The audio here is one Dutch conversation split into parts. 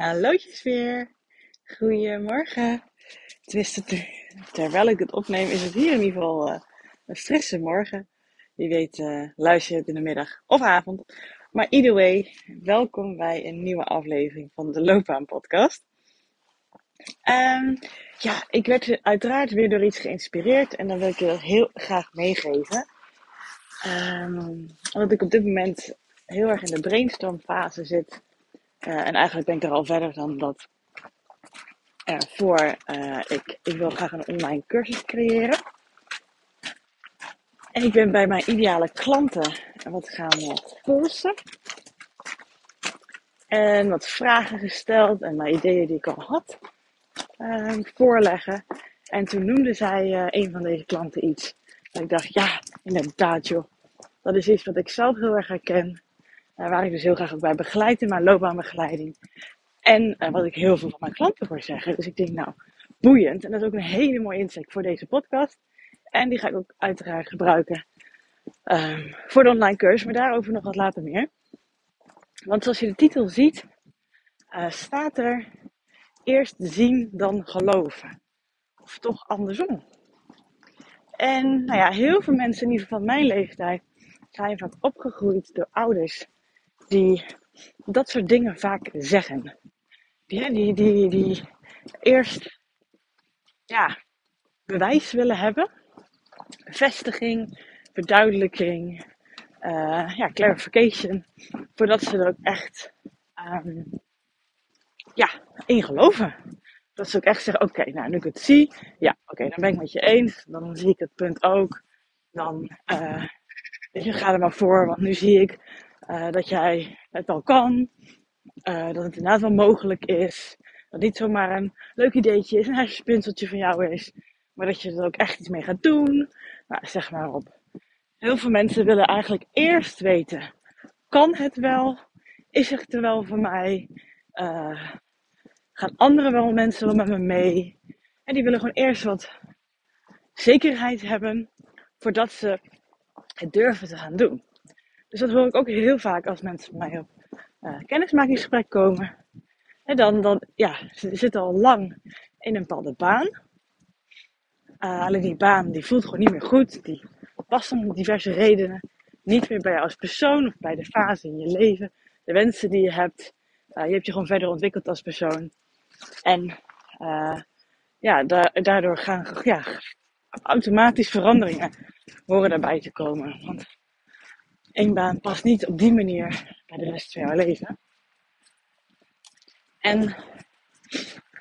Hallootjes weer. Goedemorgen. Terwijl ik het opneem is het hier in ieder geval uh, een frisse morgen. Wie weet uh, luister je het in de middag of avond. Maar either way, welkom bij een nieuwe aflevering van de Loopbaan podcast. Um, ja, ik werd uiteraard weer door iets geïnspireerd en dan wil ik je heel graag meegeven. Um, omdat ik op dit moment heel erg in de brainstormfase zit uh, en eigenlijk ben ik er al verder dan dat. Uh, voor uh, ik, ik wil graag een online cursus creëren. En ik ben bij mijn ideale klanten wat gaan polsen. En wat vragen gesteld en mijn ideeën die ik al had voorleggen. En toen noemde zij een van deze klanten iets. En ik dacht, ja, inderdaad joh. Dat is iets wat ik zelf heel erg herken. Uh, waar ik dus heel graag ook bij begeleid in mijn loopbaanbegeleiding. En uh, wat ik heel veel van mijn klanten hoor zeggen. Dus ik denk, nou, boeiend. En dat is ook een hele mooie insteek voor deze podcast. En die ga ik ook uiteraard gebruiken um, voor de online cursus. Maar daarover nog wat later meer. Want zoals je de titel ziet, uh, staat er eerst zien dan geloven. Of toch andersom. En nou ja, heel veel mensen, in ieder geval van mijn leeftijd, zijn vaak opgegroeid door ouders die dat soort dingen vaak zeggen. Die, die, die, die eerst ja, bewijs willen hebben, bevestiging, verduidelijking, uh, ja, clarification, voordat ze er ook echt um, ja, in geloven. Dat ze ook echt zeggen, oké, nou nu ik het zie, ja, oké, dan ben ik met je eens, dan zie ik het punt ook. Dan, uh, je, ga er maar voor, want nu zie ik uh, dat jij het al kan. Uh, dat het inderdaad wel mogelijk is. Dat niet zomaar een leuk ideetje is, een hersenspinseltje van jou is. Maar dat je er ook echt iets mee gaat doen. Nou, zeg maar op. Heel veel mensen willen eigenlijk eerst weten. Kan het wel? Is het er wel voor mij? Uh, gaan andere wel mensen wel met me mee? En die willen gewoon eerst wat zekerheid hebben. Voordat ze het durven te gaan doen. Dus dat hoor ik ook heel vaak als mensen bij mij op uh, kennismakingsgesprek komen. En dan, dan, ja, ze zitten al lang in een bepaalde baan. Uh, alleen die baan die voelt gewoon niet meer goed. Die past om diverse redenen niet meer bij jou als persoon of bij de fase in je leven. De wensen die je hebt. Uh, je hebt je gewoon verder ontwikkeld als persoon. En ja, da daardoor gaan ja, automatisch veranderingen horen daarbij te komen. Want één baan past niet op die manier bij de rest van jouw leven. En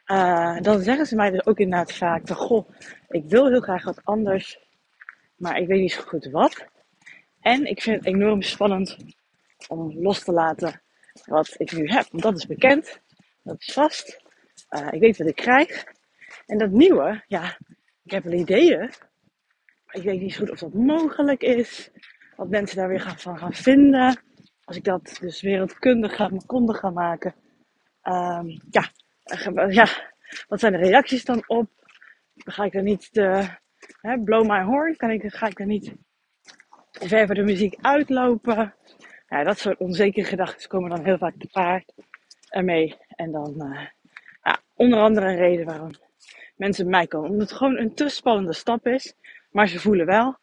uh, dan zeggen ze mij dus ook inderdaad vaak van, goh, ik wil heel graag wat anders, maar ik weet niet zo goed wat. En ik vind het enorm spannend om los te laten wat ik nu heb. Want dat is bekend, dat is vast. Uh, ik weet wat ik krijg. En dat nieuwe, ja, ik heb wel ideeën. Maar ik weet niet zo goed of dat mogelijk is wat mensen daar weer gaan, van gaan vinden. Als ik dat dus wereldkundig ga, kondig ga maken. Um, ja, ja, wat zijn de reacties dan op? Ga ik er niet te, hè, blow my horn? Kan ik, ga ik er niet voor de muziek uitlopen? Ja, dat soort onzekere gedachten komen dan heel vaak te paard ermee. En dan, uh, ja, onder andere een reden waarom mensen bij mij komen. Omdat het gewoon een te spannende stap is. Maar ze voelen wel,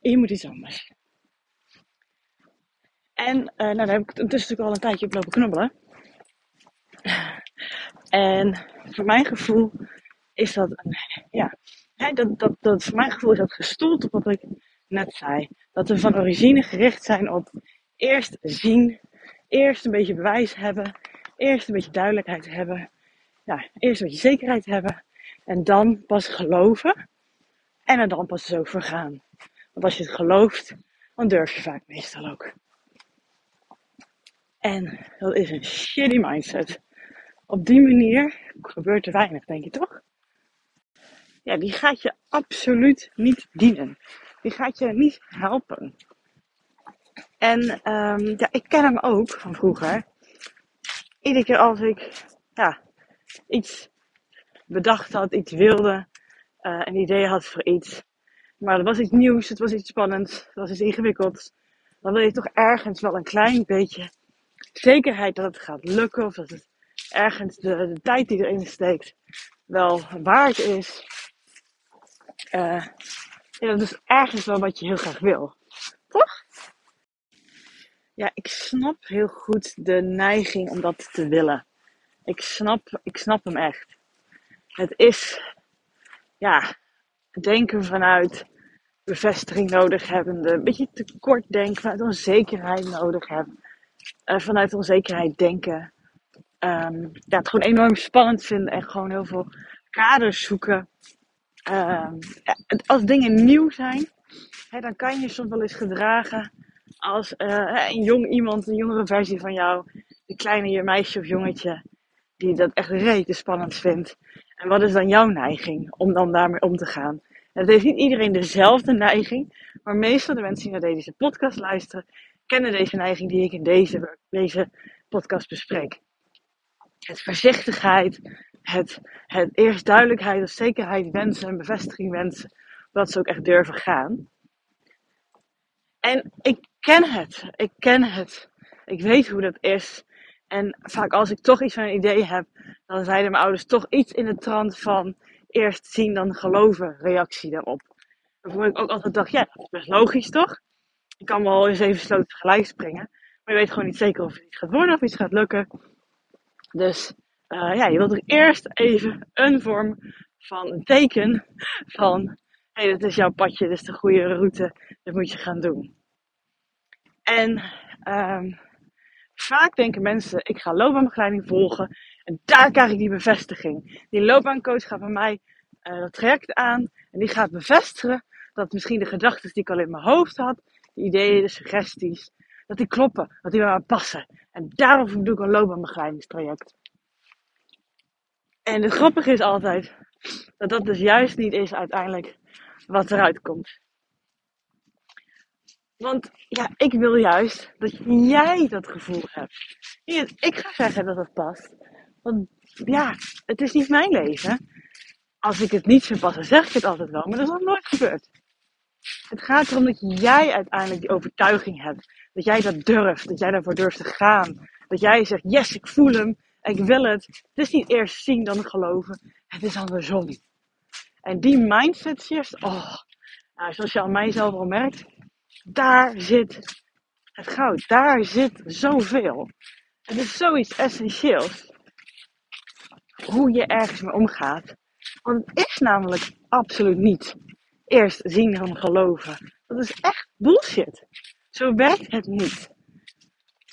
je moet iets anders. En uh, nou, daar heb ik intussen natuurlijk al een tijdje op lopen knubbelen. En voor mijn gevoel is dat, ja, dat, dat, dat, voor mijn gevoel is dat gestoeld op wat ik net zei. Dat we van origine gericht zijn op eerst zien, eerst een beetje bewijs hebben, eerst een beetje duidelijkheid hebben, ja, eerst een beetje zekerheid hebben en dan pas geloven en er dan pas zo voor gaan. Want als je het gelooft, dan durf je vaak meestal ook. En dat is een shitty mindset. Op die manier gebeurt er weinig, denk je toch? Ja, die gaat je absoluut niet dienen. Die gaat je niet helpen. En um, ja, ik ken hem ook van vroeger. Iedere keer als ik ja, iets bedacht had, iets wilde, uh, een idee had voor iets. Maar het was iets nieuws, het was iets spannends, het was iets ingewikkelds. Dan wil je toch ergens wel een klein beetje zekerheid dat het gaat lukken of dat het ergens de, tijd die erin steekt wel waard is. Uh, dat is ergens wel wat je heel graag wil. Toch? Ja, ik snap heel goed de neiging om dat te willen. Ik snap, ik snap hem echt. Het is, ja, denken vanuit bevestiging nodig hebbende, een beetje tekort denken, vanuit onzekerheid nodig hebben, uh, vanuit onzekerheid denken. Um, ja, het gewoon enorm spannend vinden en gewoon heel veel kaders zoeken. Um, als dingen nieuw zijn, hè, dan kan je soms wel eens gedragen als uh, een jong iemand, een jongere versie van jou, een kleine meisje of jongetje, die dat echt rete spannend vindt. En wat is dan jouw neiging om dan daarmee om te gaan? Het heeft niet iedereen dezelfde neiging, maar meestal de mensen die naar deze podcast luisteren, kennen deze neiging die ik in deze, deze podcast bespreek. Het voorzichtigheid, het, het eerst duidelijkheid of zekerheid wensen en bevestiging wensen, dat ze ook echt durven gaan. En ik ken het, ik ken het. Ik weet hoe dat is. En vaak als ik toch iets van een idee heb, dan zeiden mijn ouders toch iets in de trant van eerst zien dan geloven reactie daarop. Waarvoor ik ook altijd dacht, ja, dat is best logisch toch? Ik kan wel eens even sloten tegelijk springen. Maar je weet gewoon niet zeker of het iets gaat worden of iets gaat lukken. Dus uh, ja, je wilt toch eerst even een vorm van een teken van hé, hey, dit is jouw padje, dit is de goede route, dat moet je gaan doen. En um, vaak denken mensen, ik ga loopbaanbegeleiding volgen en daar krijg ik die bevestiging. Die loopbaancoach gaat bij mij uh, dat traject aan en die gaat bevestigen dat misschien de gedachten die ik al in mijn hoofd had, de ideeën, de suggesties, dat die kloppen, dat die bij mij passen. En daarom doe ik een loopbaanbegeleidingstraject. En het grappige is altijd dat dat dus juist niet is uiteindelijk wat eruit komt. Want ja, ik wil juist dat jij dat gevoel hebt. Ik ga zeggen dat het past. Want ja, het is niet mijn leven. Als ik het niet vind passen, zeg ik het altijd wel. Maar dat is nog nooit gebeurd. Het gaat erom dat jij uiteindelijk die overtuiging hebt. Dat jij dat durft. Dat jij daarvoor durft te gaan. Dat jij zegt, yes, ik voel hem. Ik wil het. Het is niet eerst zien dan geloven. Het is andersom. En die mindset shift, oh, nou, zoals je aan mijzelf al merkt, daar zit het goud. Daar zit zoveel. Het is zoiets essentieels. Hoe je ergens mee omgaat. Want het is namelijk absoluut niet eerst zien dan geloven. Dat is echt bullshit. Zo werkt het niet.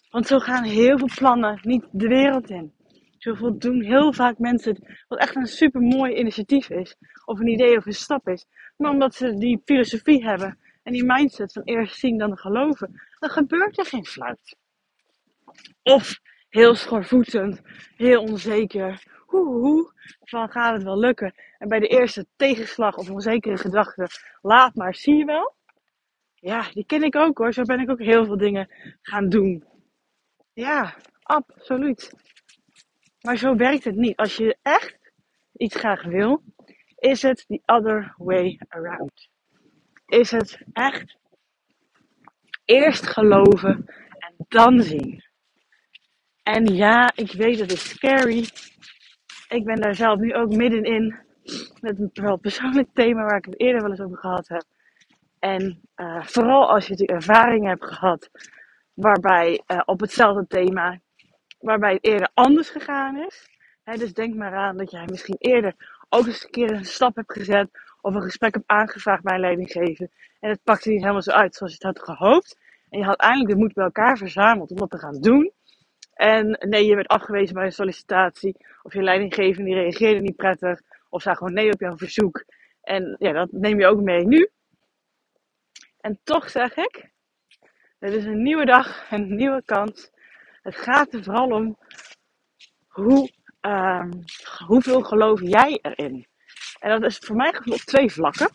Want zo gaan heel veel plannen niet de wereld in. Zo doen heel vaak mensen wat echt een super mooi initiatief is, of een idee of een stap is. Maar omdat ze die filosofie hebben en die mindset van eerst zien dan geloven, dan gebeurt er geen fluit. Of heel schoorvoetend, heel onzeker. Van gaat het wel lukken? En bij de eerste tegenslag of onzekere gedachte, laat maar, zie je wel? Ja, die ken ik ook hoor. Zo ben ik ook heel veel dingen gaan doen. Ja, absoluut. Maar zo werkt het niet. Als je echt iets graag wil, is het the other way around. Is het echt eerst geloven en dan zien. En ja, ik weet het is scary. Ik ben daar zelf nu ook middenin. Met een wel persoonlijk thema waar ik het eerder wel eens over gehad heb. En uh, vooral als je die ervaring hebt gehad waarbij uh, op hetzelfde thema waarbij het eerder anders gegaan is. dus denk maar aan dat jij misschien eerder ook eens een keer een stap hebt gezet of een gesprek hebt aangevraagd bij een leidinggever. En het pakte niet helemaal zo uit zoals je het had gehoopt. En je had eindelijk de moed bij elkaar verzameld om dat te gaan doen. En nee, je werd afgewezen bij een sollicitatie. Of je leidinggever die reageerde niet prettig. Of zei gewoon nee op jouw verzoek. En ja, dat neem je ook mee nu. En toch zeg ik, het is een nieuwe dag, een nieuwe kans. Het gaat er vooral om hoe, uh, hoeveel geloof jij erin. En dat is voor mij op twee vlakken.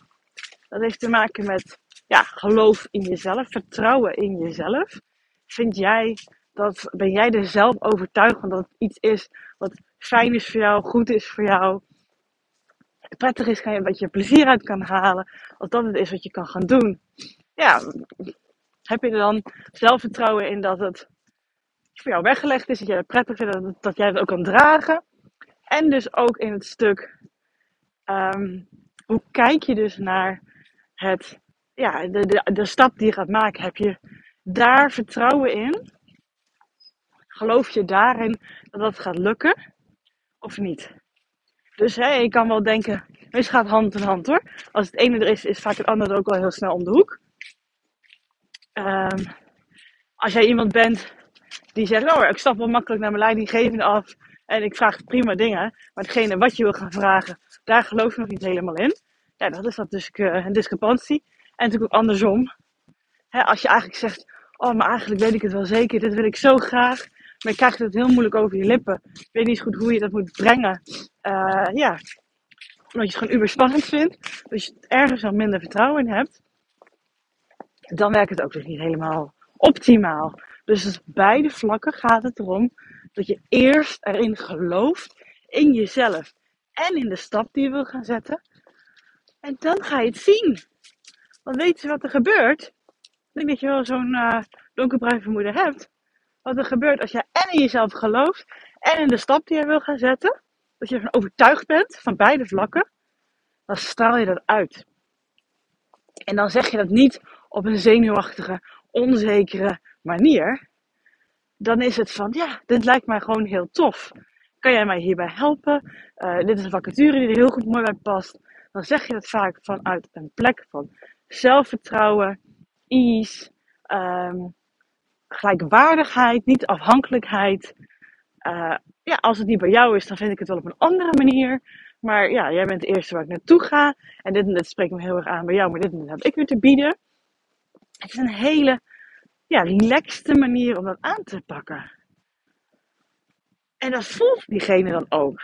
Dat heeft te maken met ja, geloof in jezelf, vertrouwen in jezelf. Vind jij dat, ben jij er zelf overtuigd van dat het iets is wat fijn is voor jou, goed is voor jou, prettig is, wat je plezier uit kan halen, als dat het is wat je kan gaan doen. Ja, heb je er dan zelfvertrouwen in dat het voor jou weggelegd is, dat jij het prettig vindt, dat, dat jij het ook kan dragen. En dus ook in het stuk, ehm, hoe kijk je dus naar het, ja, de, de, de stap die je gaat maken? Heb je daar vertrouwen in? Geloof je daarin dat dat gaat lukken of niet? Dus hè, je kan wel denken, meestal gaat hand in hand hoor. Als het ene er is, is vaak het andere ook wel heel snel om de hoek. Um, als jij iemand bent die zegt, oh, ik stap wel makkelijk naar mijn leidinggevende af en ik vraag prima dingen, maar degene wat je wil gaan vragen, daar geloof je nog niet helemaal in. Ja, dat is dat dus een discrepantie. En natuurlijk ook andersom. Hè, als je eigenlijk zegt, oh, maar eigenlijk weet ik het wel zeker, dit wil ik zo graag, maar je krijgt het heel moeilijk over je lippen. Ik weet niet goed hoe je dat moet brengen. Uh, ja, omdat je het gewoon uber spannend vindt. Dus je ergens al minder vertrouwen in hebt. Dan werkt het ook dus niet helemaal optimaal. Dus op beide vlakken gaat het erom dat je eerst erin gelooft, in jezelf en in de stap die je wil gaan zetten. En dan ga je het zien. Want weet je wat er gebeurt? Ik denk dat je wel zo'n uh, donkerbruin vermoeden hebt. Wat er gebeurt als je in jezelf gelooft en in de stap die je wil gaan zetten. Dat je ervan overtuigd bent van beide vlakken. Dan straal je dat uit. En dan zeg je dat niet op een zenuwachtige, onzekere manier. Dan is het van, ja, dit lijkt mij gewoon heel tof. Kan jij mij hierbij helpen? Uh, dit is een vacature die er heel goed mooi bij past. Dan zeg je dat vaak vanuit een plek van zelfvertrouwen, ease, um, gelijkwaardigheid, niet afhankelijkheid. Uh, ja, als het niet bij jou is, dan vind ik het wel op een andere manier. Maar ja, jij bent de eerste waar ik naartoe ga. En dit dit spreekt me heel erg aan bij jou, maar dit heb ik weer te bieden. Het is een hele ja, relaxte manier om dat aan te pakken. En dat voelt diegene dan ook.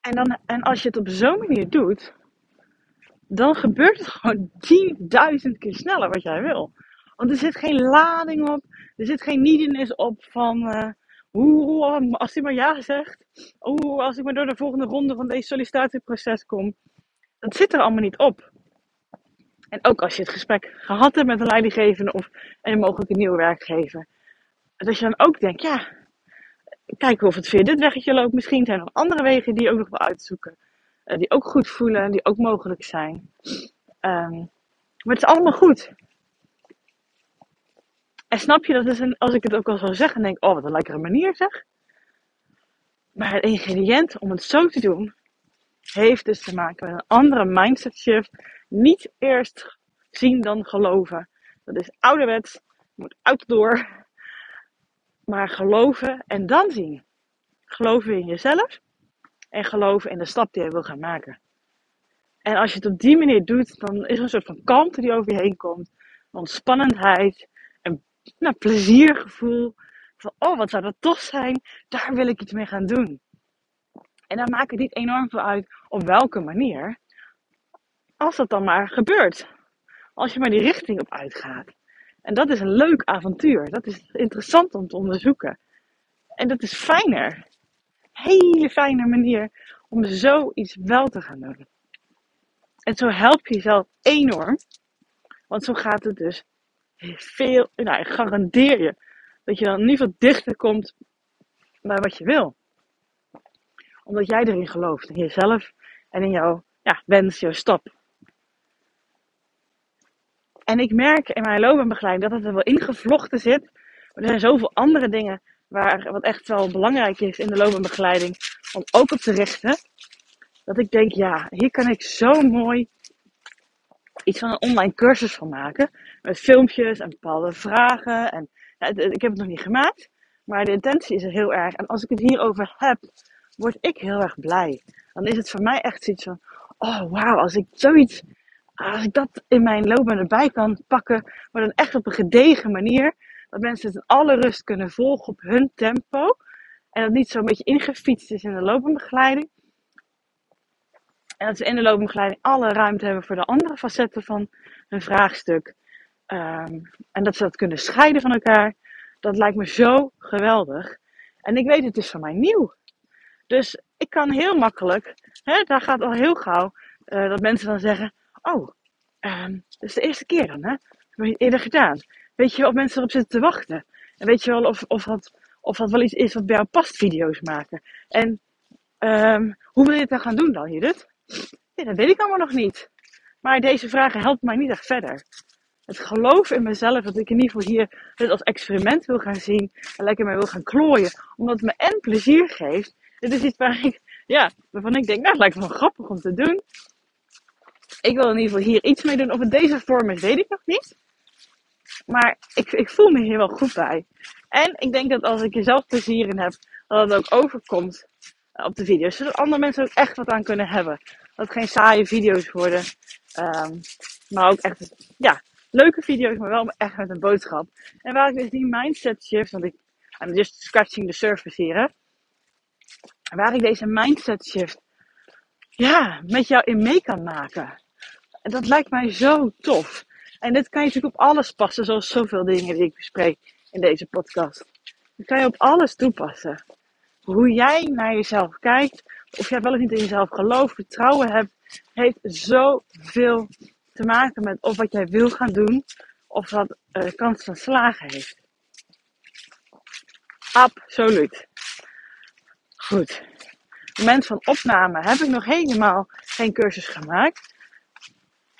En, dan, en als je het op zo'n manier doet, dan gebeurt het gewoon 10.000 keer sneller wat jij wil. Want er zit geen lading op, er zit geen neediness op van uh, hoe, als hij maar ja zegt, hoe, als ik maar door de volgende ronde van deze sollicitatieproces kom. Dat zit er allemaal niet op. En ook als je het gesprek gehad hebt met een leidinggevende of een mogelijke nieuwe werkgever. Dat je dan ook denkt, ja, kijken of het via dit weggetje loopt. Misschien zijn er andere wegen die je ook nog wil uitzoeken. Uh, die ook goed voelen, die ook mogelijk zijn. Um, maar het is allemaal goed. En snap je, dat is een, als ik het ook al zou zeggen, denk ik, oh wat een lekkere manier zeg. Maar het ingrediënt om het zo te doen, heeft dus te maken met een andere mindset shift. Niet eerst zien dan geloven. Dat is ouderwets, moet uit door. Maar geloven en dan zien. Geloven in jezelf en geloven in de stap die je wil gaan maken. En als je het op die manier doet, dan is er een soort van kalmte die over je heen komt. Ontspannendheid nou, pleziergevoel. Van, oh, wat zou dat toch zijn? Daar wil ik iets mee gaan doen. En dan maakt het niet enorm veel uit op welke manier. Als dat dan maar gebeurt. Als je maar die richting op uitgaat. En dat is een leuk avontuur. Dat is interessant om te onderzoeken. En dat is fijner. Hele fijne manier om zoiets wel te gaan doen. En zo help je jezelf enorm. Want zo gaat het dus veel, nou, ik garandeer je dat je dan in ieder geval dichter komt bij wat je wil. Omdat jij erin gelooft, in jezelf en in jouw ja, wens, jouw stap. En ik merk in mijn loopbaanbegeleiding dat het er wel ingevlochten zit. Maar er zijn zoveel andere dingen waar, wat echt wel belangrijk is in de loopbaanbegeleiding om ook op te richten. Dat ik denk, ja, hier kan ik zo mooi iets van een online cursus van maken. Met filmpjes en bepaalde vragen. En, ik heb het nog niet gemaakt. Maar de intentie is er heel erg. En als ik het hierover heb, word ik heel erg blij. Dan is het voor mij echt zoiets van: oh wauw, als ik zoiets, als ik dat in mijn loopbaan erbij kan pakken, maar dan echt op een gedegen manier. Dat mensen het in alle rust kunnen volgen op hun tempo. En dat niet zo een beetje ingefietst is in de loopbaanbegeleiding. En dat ze in de loopbegeleiding alle ruimte hebben voor de andere facetten van hun vraagstuk. Um, en dat ze dat kunnen scheiden van elkaar. Dat lijkt me zo geweldig. En ik weet, het is voor mij nieuw. Dus ik kan heel makkelijk, hè, daar gaat al heel gauw, uh, dat mensen dan zeggen: Oh, um, dat is de eerste keer dan, hè? Heb je eerder gedaan. Weet je wel of mensen erop zitten te wachten? En weet je wel of, of dat of dat wel iets is wat bij jou past, video's maken. En um, hoe wil je het dan gaan doen dan, Judith? Ja, dat weet ik allemaal nog niet. Maar deze vragen helpen mij niet echt verder. Het geloof in mezelf, dat ik in ieder geval hier dit als experiment wil gaan zien en lekker mee wil gaan klooien, omdat het me en plezier geeft. Dit is iets waar ik, ja, waarvan ik denk, nou, het lijkt me wel grappig om te doen. Ik wil in ieder geval hier iets mee doen. Of het deze vorm is, weet ik nog niet. Maar ik, ik voel me hier wel goed bij. En ik denk dat als ik er zelf plezier in heb, dat het ook overkomt eh, op de video's. Zodat andere mensen ook echt wat aan kunnen hebben. Dat het geen saaie video's worden. Um, maar ook echt, ja, leuke video's, maar wel echt met een boodschap. En waar ik dus die mindset shift, want ik, I'm just scratching the surface hier, hè. Waar ik deze mindset shift, ja, met jou in mee kan maken. En dat lijkt mij zo tof. En dit kan je natuurlijk op alles passen, zoals zoveel dingen die ik bespreek in deze podcast. Dat kan je op alles toepassen. Hoe jij naar jezelf kijkt, of jij wel of niet in jezelf gelooft, vertrouwen hebt, heeft zoveel te maken met of wat jij wil gaan doen, of dat uh, kans van slagen heeft. Absoluut. Goed. Moment van opname heb ik nog helemaal geen cursus gemaakt.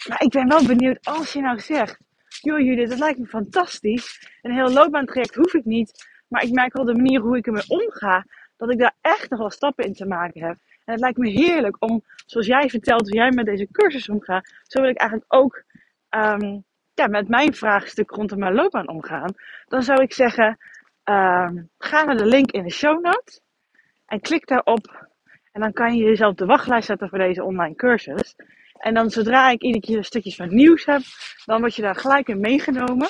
Maar ik ben wel benieuwd als je nou zegt, joh Judith, dat lijkt me fantastisch. Een heel loopbaantraject hoef ik niet. Maar ik merk wel de manier hoe ik ermee omga, dat ik daar echt nog wel stappen in te maken heb. En het lijkt me heerlijk om, zoals jij vertelt, hoe jij met deze cursus omgaat, zo wil ik eigenlijk ook um, ja, met mijn vraagstuk rondom mijn loopbaan omgaan. Dan zou ik zeggen, um, ga naar de link in de show notes en klik daarop. En dan kan je jezelf de wachtlijst zetten voor deze online cursus. En dan zodra ik iedere keer stukjes van nieuws heb, dan word je daar gelijk in meegenomen.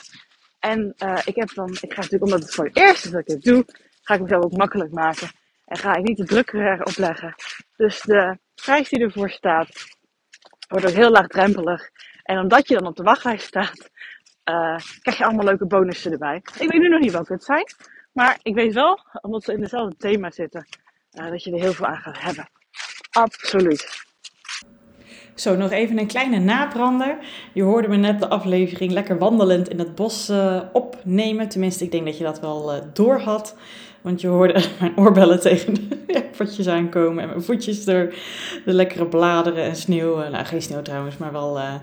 En uh, ik heb dan, ik ga natuurlijk, omdat het voor het eerst is dat ik het doe, ga ik mezelf ook makkelijk maken. En ga ik niet de druk opleggen. Dus de prijs die ervoor staat, wordt ook heel laagdrempelig. En omdat je dan op de wachtlijst staat, uh, krijg je allemaal leuke bonussen erbij. Ik weet nu nog niet wat het zijn. Maar ik weet wel, omdat ze in hetzelfde thema zitten, uh, dat je er heel veel aan gaat hebben. Absoluut. Zo, nog even een kleine nabrander. Je hoorde me net de aflevering lekker wandelend in het bos uh, opnemen. Tenminste, ik denk dat je dat wel uh, door had. Want je hoorde mijn oorbellen tegen de potjes aankomen. En mijn voetjes door de lekkere bladeren en sneeuw. Nou, geen sneeuw trouwens, maar wel... Uh,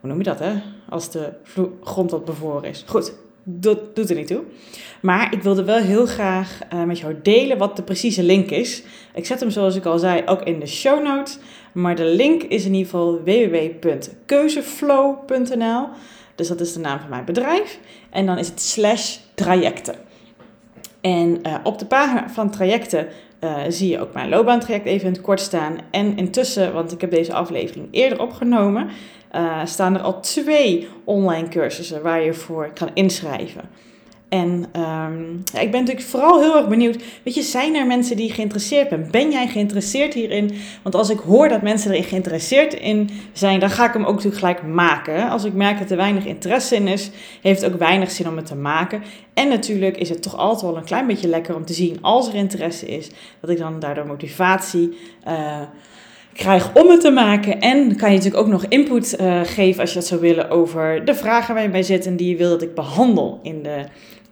hoe noem je dat, hè? Als de grond wat bevroren is. Goed, dat doet er niet toe. Maar ik wilde wel heel graag uh, met jou delen wat de precieze link is. Ik zet hem, zoals ik al zei, ook in de show notes. Maar de link is in ieder geval www.keuzeflow.nl. Dus dat is de naam van mijn bedrijf. En dan is het slash trajecten. En uh, op de pagina van trajecten uh, zie je ook mijn loopbaantraject even in het kort staan. En intussen, want ik heb deze aflevering eerder opgenomen, uh, staan er al twee online cursussen waar je voor kan inschrijven. En um, ja, ik ben natuurlijk vooral heel erg benieuwd. Weet je, zijn er mensen die geïnteresseerd zijn? Ben jij geïnteresseerd hierin? Want als ik hoor dat mensen erin geïnteresseerd in zijn, dan ga ik hem ook natuurlijk gelijk maken. Als ik merk dat er weinig interesse in is, heeft het ook weinig zin om het te maken. En natuurlijk is het toch altijd wel een klein beetje lekker om te zien als er interesse is, dat ik dan daardoor motivatie. Uh, krijg om het te maken. En kan je natuurlijk ook nog input uh, geven als je dat zou willen over de vragen waar je bij zit en die je wil dat ik behandel in de,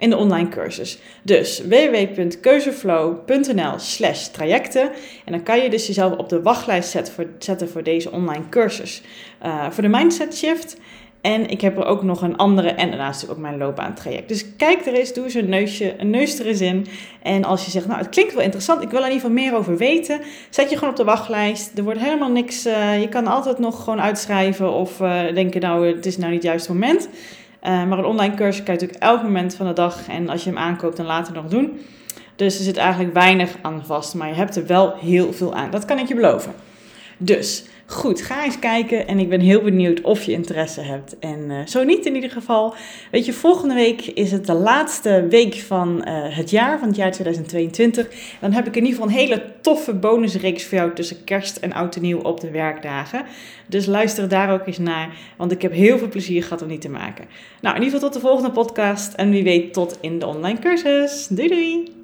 in de online cursus. Dus www.keuzeflow.nl slash trajecten. En dan kan je dus jezelf op de wachtlijst zetten voor, zetten voor deze online cursus. Uh, voor de Mindset Shift. En ik heb er ook nog een andere en daarnaast ook mijn loopbaantraject. Dus kijk er eens, doe eens een, neusje, een neus er eens in. En als je zegt, nou het klinkt wel interessant, ik wil er in ieder geval meer over weten. Zet je gewoon op de wachtlijst. Er wordt helemaal niks, uh, je kan altijd nog gewoon uitschrijven of uh, denken, nou het is nou niet het juiste moment. Uh, maar een online cursus kan je natuurlijk elk moment van de dag en als je hem aankoopt dan later nog doen. Dus er zit eigenlijk weinig aan vast, maar je hebt er wel heel veel aan. Dat kan ik je beloven. Dus Goed, ga eens kijken en ik ben heel benieuwd of je interesse hebt. En uh, zo niet in ieder geval. Weet je, volgende week is het de laatste week van uh, het jaar, van het jaar 2022. Dan heb ik in ieder geval een hele toffe bonusreeks voor jou tussen kerst en oud en nieuw op de werkdagen. Dus luister daar ook eens naar, want ik heb heel veel plezier gehad om die te maken. Nou, in ieder geval tot de volgende podcast en wie weet tot in de online cursus. Doei doei!